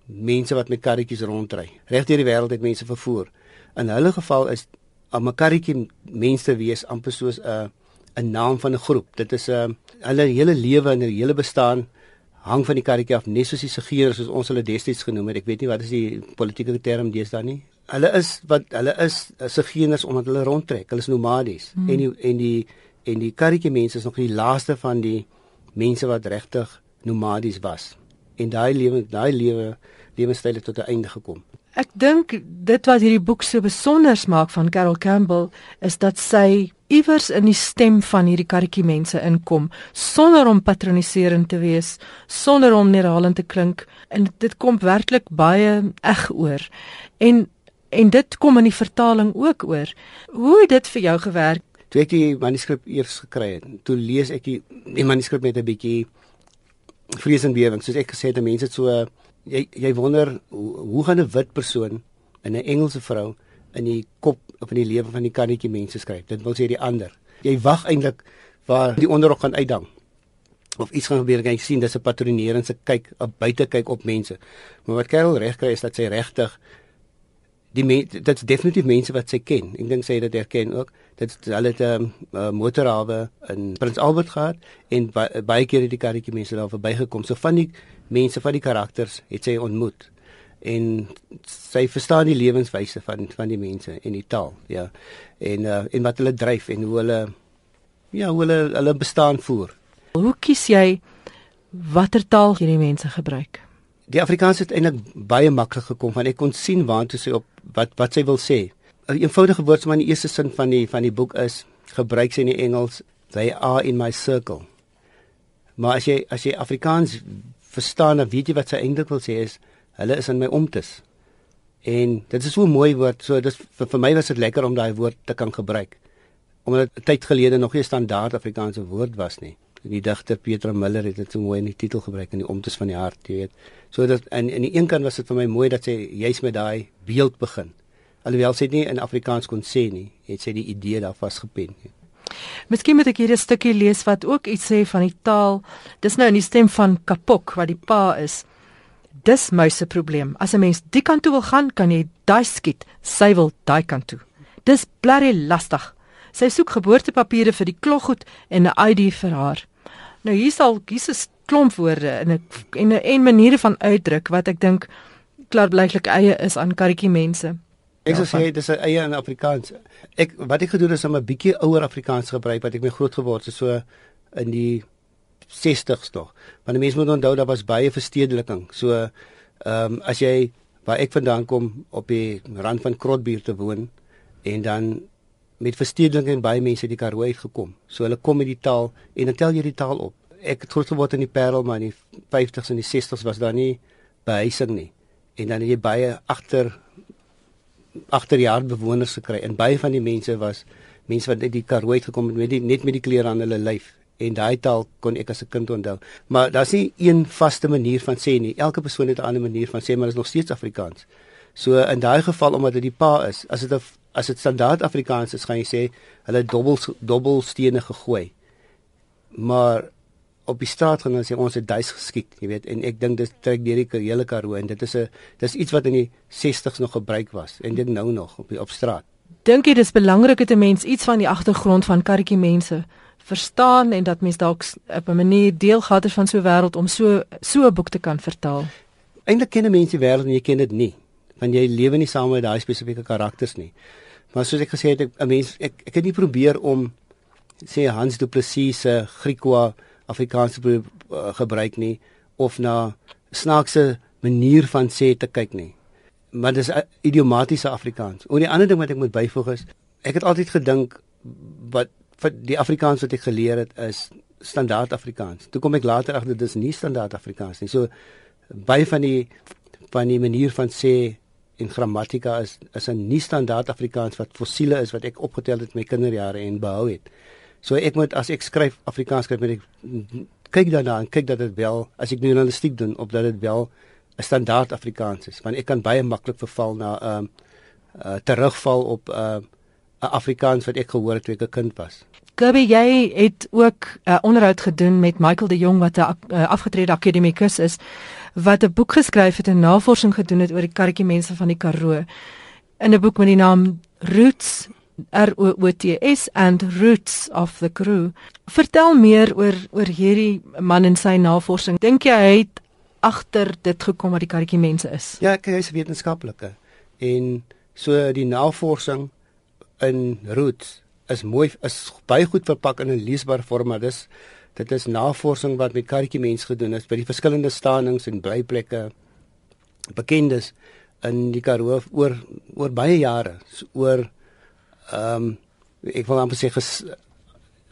mense wat met karretjies rondry. Regdeur die wêreld het mense vervoer. In hulle geval is 'n karretjie mense wees amper soos 'n uh, 'n naam van 'n groep. Dit is 'n uh, hulle hele lewe en hulle hele bestaan hang van die karretjie af, net soos die segeers soos ons hulle destyds genoem het. Ek weet nie wat is die politieke term deesdae nie. Hulle is wat hulle is segeers omdat hulle rondtrek. Hulle is nomadies. Hmm. En die en die en die karretjie mense is nog die laaste van die mense wat regtig nomadies was. En daai lewe, daai lewe lewenstyle tot 'n einde gekom. Ek dink dit wat hierdie boek so besonder maak van Carol Campbell is dat sy iewers in die stem van hierdie karretjie mense inkom sonder om patroniserend te wees, sonder om neerhalend te klink en dit kom werklik baie eg oor. En en dit kom in die vertaling ook oor. Hoe het dit vir jou gewerk? Toe ek die manuskrip eers gekry het, toe lees ek die, die manuskrip met 'n bietjie vrees en bewering. Soos ek gesê het, mense het so jy jy wonder hoe, hoe gaan 'n wit persoon in 'n Engelse vrou in die kop of in die lewe van die kannetjie mense skryf. Dit wil sê die ander. Jy wag eintlik waar die onderrok gaan uitdang of iets gaan gebeur en jy sien dis 'n patronerende kyk, 'n buitekyk op mense. Maar wat Carol reg kry is dat sy regtig die dit's definitief mense wat sy ken. Ek dink sy het dit herken ook. Dit hulle het 'n um, uh, motorhawe in Prins Albert gehad en baie keer het die karretjie mense daar verbygekom. So van die mense van die karakters het sy ontmoet en sy verstaan die lewenswyse van van die mense en die taal ja. En uh, en wat hulle dryf en hoe hulle ja hoe hulle hulle bestaan voer. Hoe kies jy watter taal hierdie mense gebruik? Die Afrikaans het eintlik baie maklik gekom want ek kon sien waantoe sy op wat wat sy wil sê. 'n eenvoudige woord maar in die eerste sin van die van die boek is gebruik sy in die Engels they are in my circle. Maar as jy as jy Afrikaans verstaan dan weet jy wat sy eintlik wil sê is hulle is in my omtes. En dit is so 'n mooi woord. So dis vir, vir my was dit lekker om daai woord te kan gebruik. Omdat 'n tyd gelede nog nie 'n standaard Afrikaanse woord was nie. Die digter Petra Miller het dit so mooi in die titel gebruik in die omtes van die hart, jy weet. So dat in in die een kant was dit vir my mooi dat sy juis met daai beeld begin. Alhoewel sy dit nie in Afrikaans kon sê nie, het sy die idee daar vasgepen. Nie. Miskien moet ek hier 'n stukkie lees wat ook iets sê van die taal. Dis nou in die stem van Kapok wat die pa is. Dis my se probleem. As 'n mens die kant toe wil gaan, kan jy daai skiet. Sy wil daai kant toe. Dis blerry lastig. Sy soek geboortepapiere vir die kloggoed en 'n ID vir haar. Nou hier sal Jesus klomp woorde en 'n en 'n en maniere van uitdruk wat ek dink klaarblyklik eie is aan karretjie mense. Ek sou sê dis 'n eie in Afrikaans. Ek wat ek gedoen het is om 'n bietjie ouer Afrikaans gebruik wat ek mee groot geword het so in die 60s nog. Want mense moet onthou daar was baie verstedeliking. So ehm um, as jy waar ek vandaan kom op die rand van Krotbuur te woon en dan met verstedeliking baie mense die Karoo uitgekom. So hulle kom met die taal en dan tel jy die taal op. Ek het groot geword in die Parel maar in die 50s en die 60s was daar nie behuising nie. En dan het jy baie agter agterjaar bewoners gekry en baie van die mense was mense wat uit die Karoo uitgekom het met die, net met die klere aan hulle lyf en daai taal kon ek as 'n kind onthou. Maar daar's nie een vaste manier van sê nie. Elke persoon het 'n ander manier van sê, maar dit is nog steeds Afrikaans. So in daai geval omdat dit die pa is, as dit 'n as dit standaard Afrikaans is, gaan jy sê hulle dobbel dobbelstene gegooi. Maar op die straat gaan hulle sê ons het duis geskiet, jy weet, en ek dink dit trek deur die hele Karoo en dit is 'n dis iets wat in die 60s nog gebruik was en dit nou nog op die op straat. Dink jy dis belangrik dat 'n mens iets van die agtergrond van karretjie mense verstaan en dat mens dalk op 'n manier deel gehad het van so 'n wêreld om so so 'n boek te kan vertaal? Eintlik ken mense die wêreld en jy ken dit nie, want jy lewe nie saam met daai spesifieke karakters nie. Maar soos ek gesê het, 'n mens ek ek het nie probeer om sê Hans Du Plessis se Griekwa Afrikaans uh, gebruik nie of na snaakse manier van sê te kyk nie. Maar dis idiomatiese Afrikaans. En die ander ding wat ek moet byvoeg is, ek het altyd gedink wat vir die Afrikaans wat ek geleer het is standaard Afrikaans. Toe kom ek later agter dis nie standaard Afrikaans nie. So baie van die van die manier van sê en grammatika is is 'n nie standaard Afrikaans wat fossiele is wat ek opgetel het my kinderjare en behou het. So ek moet as ek skryf Afrikaans skryf met ek kyk daarna en kyk dat dit wel as ek journalistiek doen op dat dit wel 'n standaard Afrikaans is want ek kan baie maklik verval na 'n uh, uh, terugval op 'n uh, Afrikaans wat ek gehoor het toe ek 'n kind was. Gabi, jy het ook 'n uh, onderhoud gedoen met Michael de Jong wat 'n uh, afgetrede akademikus is wat 'n boek geskryf het en navorsing gedoen het oor die karretjie mense van die Karoo in 'n boek met die naam Roots R O O T S and Roots of the Crew. Vertel meer oor oor hierdie man en sy navorsing. Dink jy hy het agter dit gekom wat die karretjie mense is? Ja, ek is wetenskaplike. En so die navorsing in Roots is mooi is baie goed verpak in 'n leesbare vorm, maar dis Dit is navorsing wat met karretjie mense gedoen is by die verskillende stanings en blyplekke bekendes in die Karoo oor oor baie jare oor ehm um, ek wil amper sê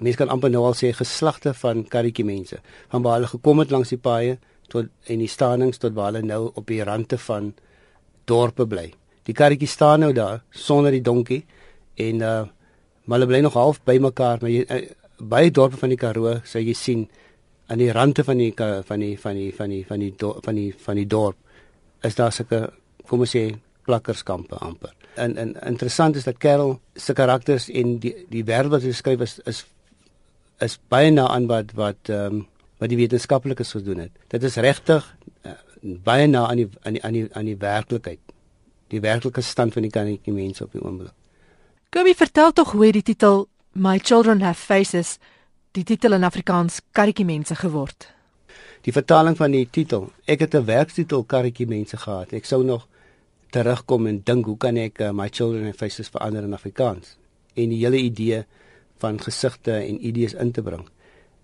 mense kan amper nou al sê geslagte van karretjie mense van waar hulle gekom het langs die paaie tot en die stanings tot waar hulle nou op die rande van dorpe bly. Die karretjie staan nou daar sonder die donkie en uh maar hulle bly nog half bymekaar maar jy uh, baie dorpe van die Karoo sê jy sien aan die rande van die van die van die van die van die van die van die dorp is daar sulke kom ons sê plakkerskampe amper. En en interessant is dat Carol se karakters en die die wêreld wat hy skryf is is is baie na aan wat wat ehm um, wat die wetenskaplikes gedoen het. Dit is regtig uh, baie na aan die aan die aan die aan die werklikheid. Die werklike stand van die kanetjie mense op die oomblik. Jy vertel tog hoe die titel My Children Have Faces die titel in Afrikaans karretjie mense geword. Die vertaling van die titel. Ek het 'n werktitel karretjie mense gehad. Ek sou nog terugkom en dink hoe kan ek uh, My Children Have Faces verander in Afrikaans? En die hele idee van gesigte en idees in te bring.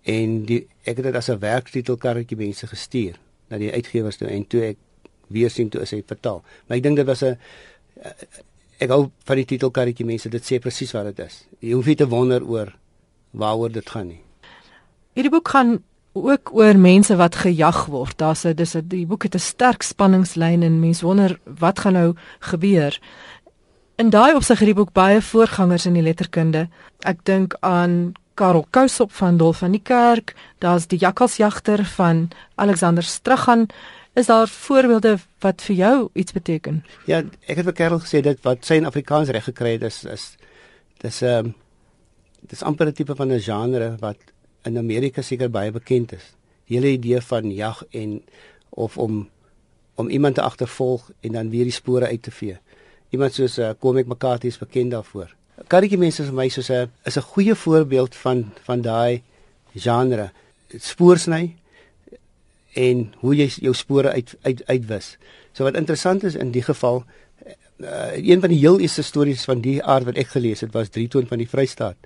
En die ek het dit as 'n werktitel karretjie mense gestuur na die uitgewers toe en toe ek weer sien toe is hy vertaal. Maar ek dink dit was 'n uh, ek hou van die titel karretjie mense dit sê presies wat dit is jy hoef nie te wonder oor waaroor dit gaan nie hierdie boek gaan ook oor mense wat gejag word. Daar's 'n dis 'n die boek het 'n sterk spanningslyn en mense wonder wat gaan nou gebeur. In daai opsig hierdie boek baie voorgangers in die letterkunde. Ek dink aan Karel Kousop van Dolf van die Kerk daar's die jakkalsjagter van Alexander Strughan Is daar voorbeelde wat vir jou iets beteken? Ja, ek het vir Karel gesê dit wat sy in Afrikaans reg gekry het is is dis 'n um, ehm, dis amper 'n tipe van 'n genre wat in Amerika seker baie bekend is. Die hele idee van jag en of om om iemand te agtervolg en dan weer die spore uit te vee. Iemand soos uh, Comic McCarthy is bekend daarvoor. Karretjie mense vir my soos 'n is 'n goeie voorbeeld van van daai genre. Spoorsny, en hoe jy jou spore uit uit uitwis. So wat interessant is in die geval uh, een van die heel eerste stories van die aard wat ek gelees het was Drietoon van die Vrystaat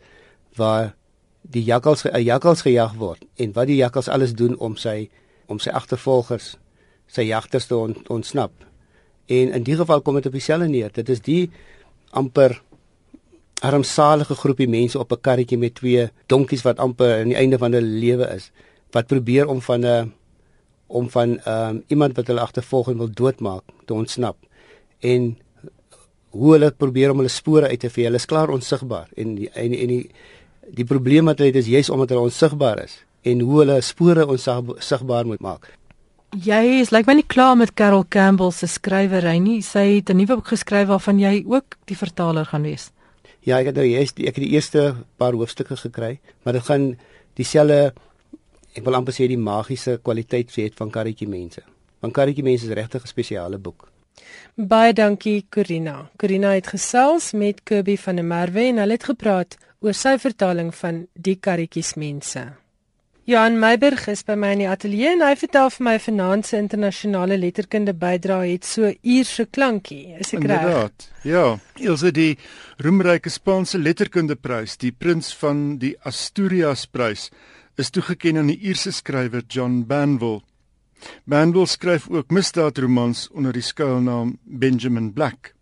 waar die jakkals 'n jakkals gejag word en wat die jakkals alles doen om sy om sy agtervolgers sy jagters te on, ontsnap. En in die geval kom dit op dieselfde neer. Dit is die amper armsalige groepie mense op 'n karretjie met twee donkies wat amper aan die einde van hulle lewe is wat probeer om van 'n om van um, iemand wat hulle agtervolg en wil doodmaak te ontsnap. En hoe hulle probeer om hulle spore uit te vee. Hulle is klaar onsigbaar en die, en en die die probleem wat hulle het is juis omdat hulle onsigbaar is en hoe hulle spore onsigbaar moet maak. Jy is lyk like my nie klaar met Carol Campbell se skrywery nie. Sy het 'n nuwe boek geskryf waarvan jy ook die vertaler gaan wees. Ja, ek het nou eers ek het die eerste paar hoofstukke gekry, maar dit gaan dieselfde ek wil amper sê die magiese kwaliteit sê het van karretjie mense. Van karretjie mense is regtig 'n spesiale boek. Baie dankie Corina. Corina het gesels met Kirby van der Merwe en hulle het gepraat oor sy vertaling van Die karretjies mense. Johan Meiberg is by my in die ateljee en hy vertel vir my vanaand se internasionale letterkunde bydra het so uurse klankie. Is ek reg? Inderdaad. Ja, Ilse die roemryke Spaanse letterkundeprys, die prins van die Asturias prys is toegeken aan die Ierse skrywer John Banville. Banville skryf ook misdaadromans onder die skuilnaam Benjamin Black.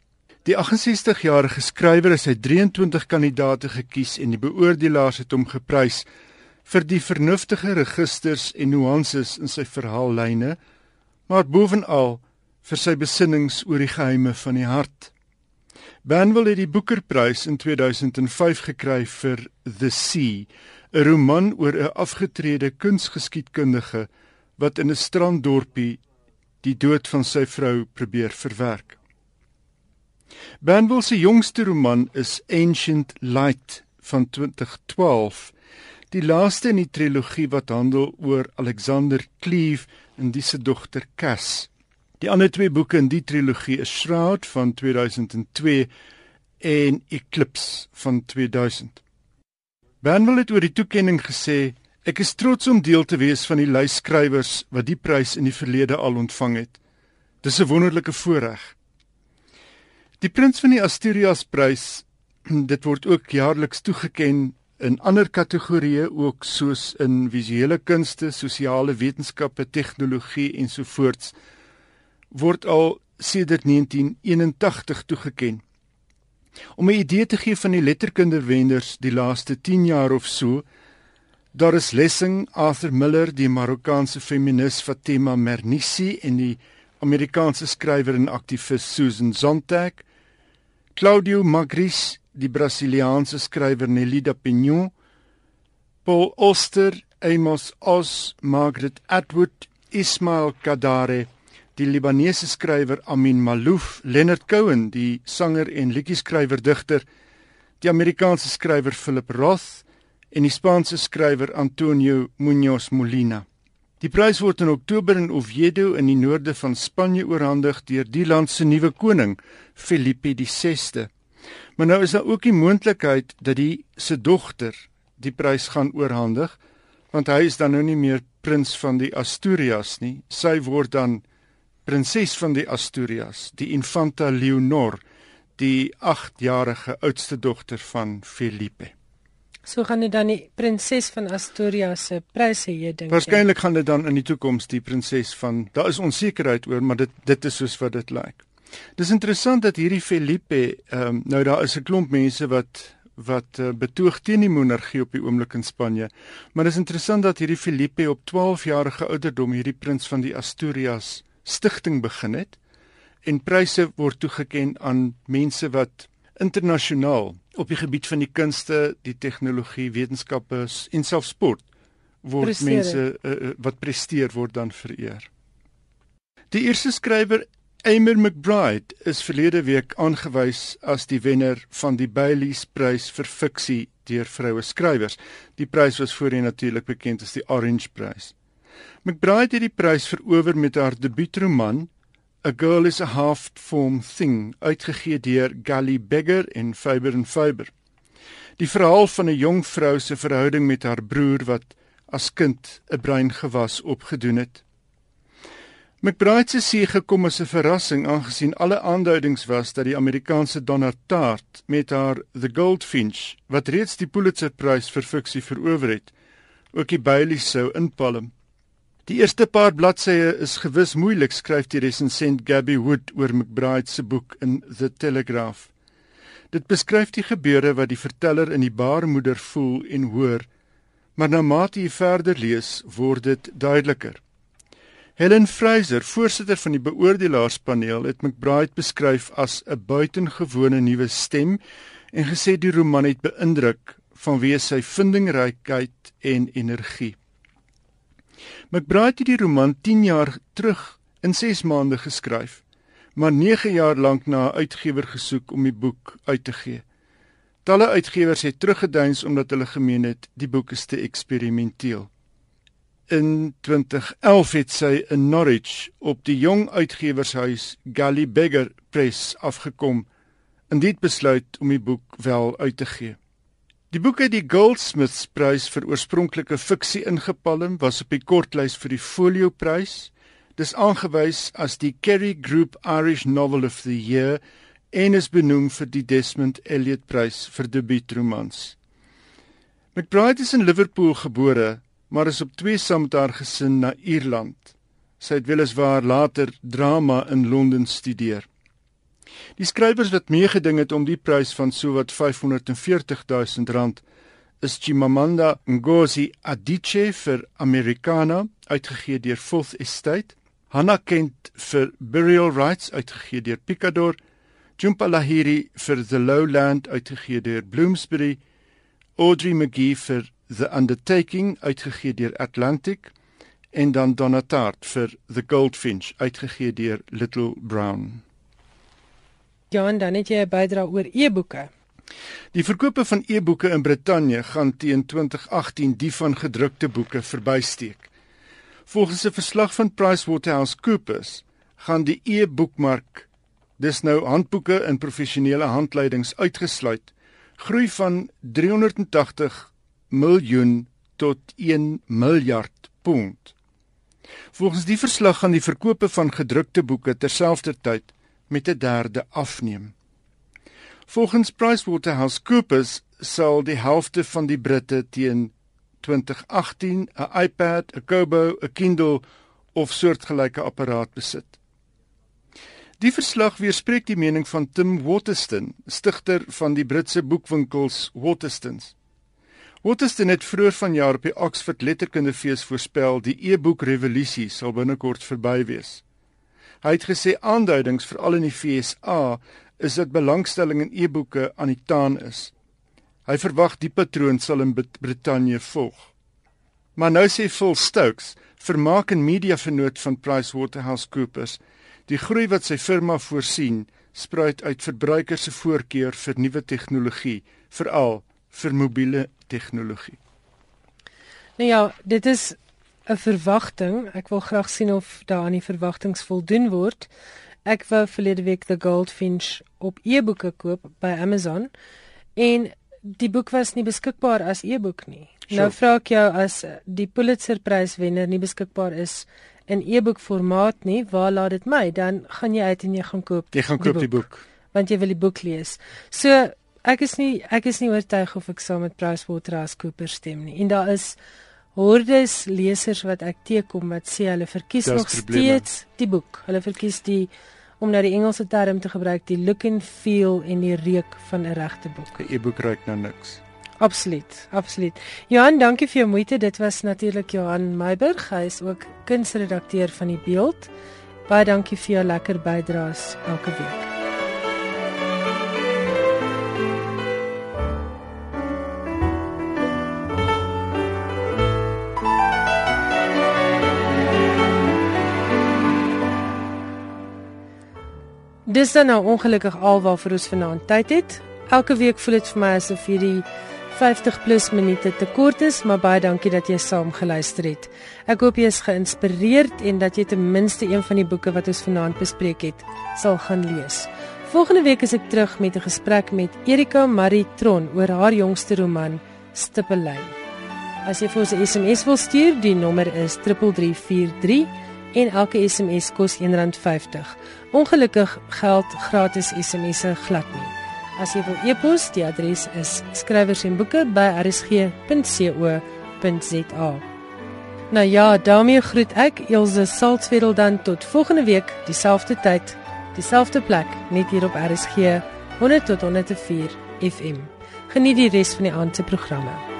Die 68-jarige skrywer is uit 23 kandidaate gekies en die beoordelaars het hom geprys vir die vernuftige registers en nuances in sy verhaallyne, maar bovenal vir sy besinnings oor die geheime van die hart. Banville het die Booker-prys in 2005 gekry vir The Sea 'n roman oor 'n afgetrede kunsgeskiedkundige wat in 'n stranddorpie die dood van sy vrou probeer verwerk. Banville se jongste roman is Ancient Light van 2012, die laaste in die trilogie wat handel oor Alexander Cleave en die se dogter Cass. Die ander twee boeke in die trilogie is Shroud van 2002 en Eclipse van 2000. Banwell het oor die toekenning gesê: "Ek is trots om deel te wees van die lys skrywers wat die prys in die verlede al ontvang het. Dis 'n wonderlike voorreg." Die prins van die Asturias prys, dit word ook jaarliks toegekend in ander kategorieë ook soos in visuele kunste, sosiale wetenskappe, tegnologie ensovoorts word al sedert 1981 toegeken. Om 'n idee te gee van die letterkunde wenders die laaste 10 jaar of so, daar is Lessing, Arthur Miller, die Marokkaanse feminis Fatima Mernissi en die Amerikaanse skrywer en aktivis Susan Sontag, Claudio Magris, die Brasiliaanse skrywer Nelida Pinho, Paul Oster, Amos Oz, Margaret Atwood, Ismail Kadare, die Libanese skrywer Amin Malouf, Leonard Cohen, die sanger en liedjie-skrywer digter, die Amerikaanse skrywer Philip Roth en die Spaanse skrywer Antonio Muñoz Molina. Die prys word in Oktober in Oviedo in die noorde van Spanje oorhandig deur die land se nuwe koning, Felipe VI. Maar nou is daar ook die moontlikheid dat die se dogter die prys gaan oorhandig, want hy is dan nou nie meer prins van die Asturias nie. Sy word dan prinses van die Asturias, die Infanta Leonor, die 8-jarige oudste dogter van Felipe. So gaan dit dan die prinses van Asturias se pryse hê dink ek. Waarskynlik gaan dit dan in die toekoms die prinses van daar is onsekerheid oor, maar dit dit is soos wat dit lyk. Dis interessant dat hierdie Felipe, ehm um, nou daar is 'n klomp mense wat wat uh, betoog teen die monargie op die oomblik in Spanje. Maar dis interessant dat hierdie Felipe op 12 jarige ouderdom hierdie prins van die Asturias stigting begin het en pryse word toegekend aan mense wat internasionaal op die gebied van die kunste, die tegnologie, wetenskappe en selfs sport word presteer. mense uh, wat presteer word dan vereer. Die eerste skrywer Emer McBride is verlede week aangewys as die wenner van die Baileys Prys vir fiksie deur vroue skrywers. Die prys was voorheen natuurlik bekend as die Orange Prys. McBride het die prys verower met haar debuutroman A Girl is a Half-Formed Thing, uitgegee deur Gally Beggar en Faber and Faber. Die verhaal van 'n jong vrou se verhouding met haar broer wat as kind 'n breingewas opgedoen het. McBride se siege kom as 'n verrassing aangesien alle aanduidings was dat die Amerikaanse Donna Tartt met haar The Goldfinch, wat reeds die Pulitzerprys vir fiksie verower het, ook die Bailey sou inpalm. Die eerste paar bladsye is gewis moeilik, skryf die resensent Gabby Wood oor McBride se boek in The Telegraph. Dit beskryf die gebeure wat die verteller in die baarmoeder voel en hoor, maar na mate jy verder lees, word dit duideliker. Helen Fraser, voorsitter van die beoordelaarspaneel, het McBride beskryf as 'n buitengewone nuwe stem en gesê die roman het beïndruk vanweë sy vindingrykheid en energie. McBride het die roman 10 jaar terug in 6 maande geskryf, maar 9 jaar lank na 'n uitgewer gesoek om die boek uit te gee. Talle uitgewers het teruggeduins omdat hulle gemeen het die boek is te eksperimenteel. In 2011 het sy in Norwich op die jong uitgewershuis Gally Beggar Press afgekom en dit besluit om die boek wel uit te gee. Die boek het die Goldsmiths Prys vir oorspronklike fiksie ingepalm, was op die kortlys vir die Folio Prys. Dis aangewys as die Kerry Group Irish Novel of the Year en is benoem vir die Desmond Elliot Prys vir debuutromans. McBride is in Liverpool gebore, maar is op twee saam met haar gesin na Ierland. Sy het weliswaar later drama in Londen studeer. Die skrywers wat meegeding het om die prys van sowat 540 000 rand is Chimamanda Ngozi Adichie vir Americana uitgegee deur Fourth Estate, Hannah Kent vir Burial Rights uitgegee deur Picador, Jhumpa Lahiri vir The Lowland uitgegee deur Bloomsbury, Audrey McGee vir The Undertaking uitgegee deur Atlantic. En dan Donna Tartt vir The Goldfinch uitgegee deur Little Brown. Ja, en dan het jy 'n bydra oor e-boeke. Die verkope van e-boeke in Brittanje gaan teen 2018 die van gedrukte boeke verbysteek. Volgens 'n verslag van PricewaterhouseCoopers gaan die e-boekmark, dis nou handboeke en professionele handleidings uitgesluit, groei van 380 miljoen tot 1 miljard pond. Volgens die verslag gaan die verkope van gedrukte boeke terselfdertyd met 'n derde afneem. Volgens PricewaterhouseCoopers sal die helfte van die Britte teen 2018 'n iPad, 'n Kobo, 'n Kindle of soortgelyke apparaat besit. Die verslag weerspreek die mening van Tim Waterston, stigter van die Britse boekwinkels Waterstones. Waterston het vroeër vanjaar op die Oxford Letterkundefees voorspel die e-boek revolusie sal binnekort verby wees. Hy het gesê aanduidings veral in die FSA is dat belangstelling in e-boeke aan die taan is. Hy verwag die patroon sal in Brittanje volg. Maar nou sê Phil Stokes, vermaak en media vernoot van PricewaterhouseCoopers, die groei wat sy firma voorsien, spruit uit verbruikers se voorkeur vir nuwe tegnologie, veral vir mobiele tegnologie. Nou ja, dit is 'n verwagting. Ek wil graag sien of daar aan die verwagtinge voldoen word. Ek wou verlede week The Goldfinch op e-boeke koop by Amazon en die boek was nie beskikbaar as e-boek nie. Sure. Nou vra ek jou as die Pulitzerprys wenner nie beskikbaar is in e-boek formaat nie, waar laat dit my? Dan gaan jy uit en jy gaan koop. Jy gaan koop die boek, die boek. want jy wil die boek lees. So ek is nie ek is nie oortuig of ek saam met PricewaterhouseCoopers stem nie. En daar is hordes lesers wat ek teekom wat sê hulle verkies nog steeds die boek. Hulle verkies die om nou die Engelse term te gebruik, die look and feel en die reuk van 'n regte boek. 'n E-boek ruik nou niks. Absoluut, absoluut. Johan, dankie vir jou moeite. Dit was natuurlik Johan Meiburg. Hy is ook kunsredakteur van die Beeld. Baie dankie vir jou lekker bydraes elke week. Dis dan nou ongelukkig alwaarvoor ons vanaand tyd het. Elke week voel dit vir my asof hierdie 50 plus minute te kort is, maar baie dankie dat jy saam geluister het. Ek hoop jy is geïnspireerd en dat jy ten minste een van die boeke wat ons vanaand bespreek het, sal gaan lees. Volgende week is ek terug met 'n gesprek met Erika Marie Tron oor haar jongste roman Stippelyn. As jy vir ons 'n SMS wil stuur, die nommer is 3343 en elke SMS kos R1.50. Ongelukkig geld gratis SMS'e glad nie. As jy wil e-pos, die adres is skrywersenboeke@rsg.co.za. Nou ja, daarmee groet ek Elsje Salzwetel dan tot volgende week, dieselfde tyd, dieselfde plek, net hier op RSG 100 tot 104 FM. Geniet die res van die aand se programme.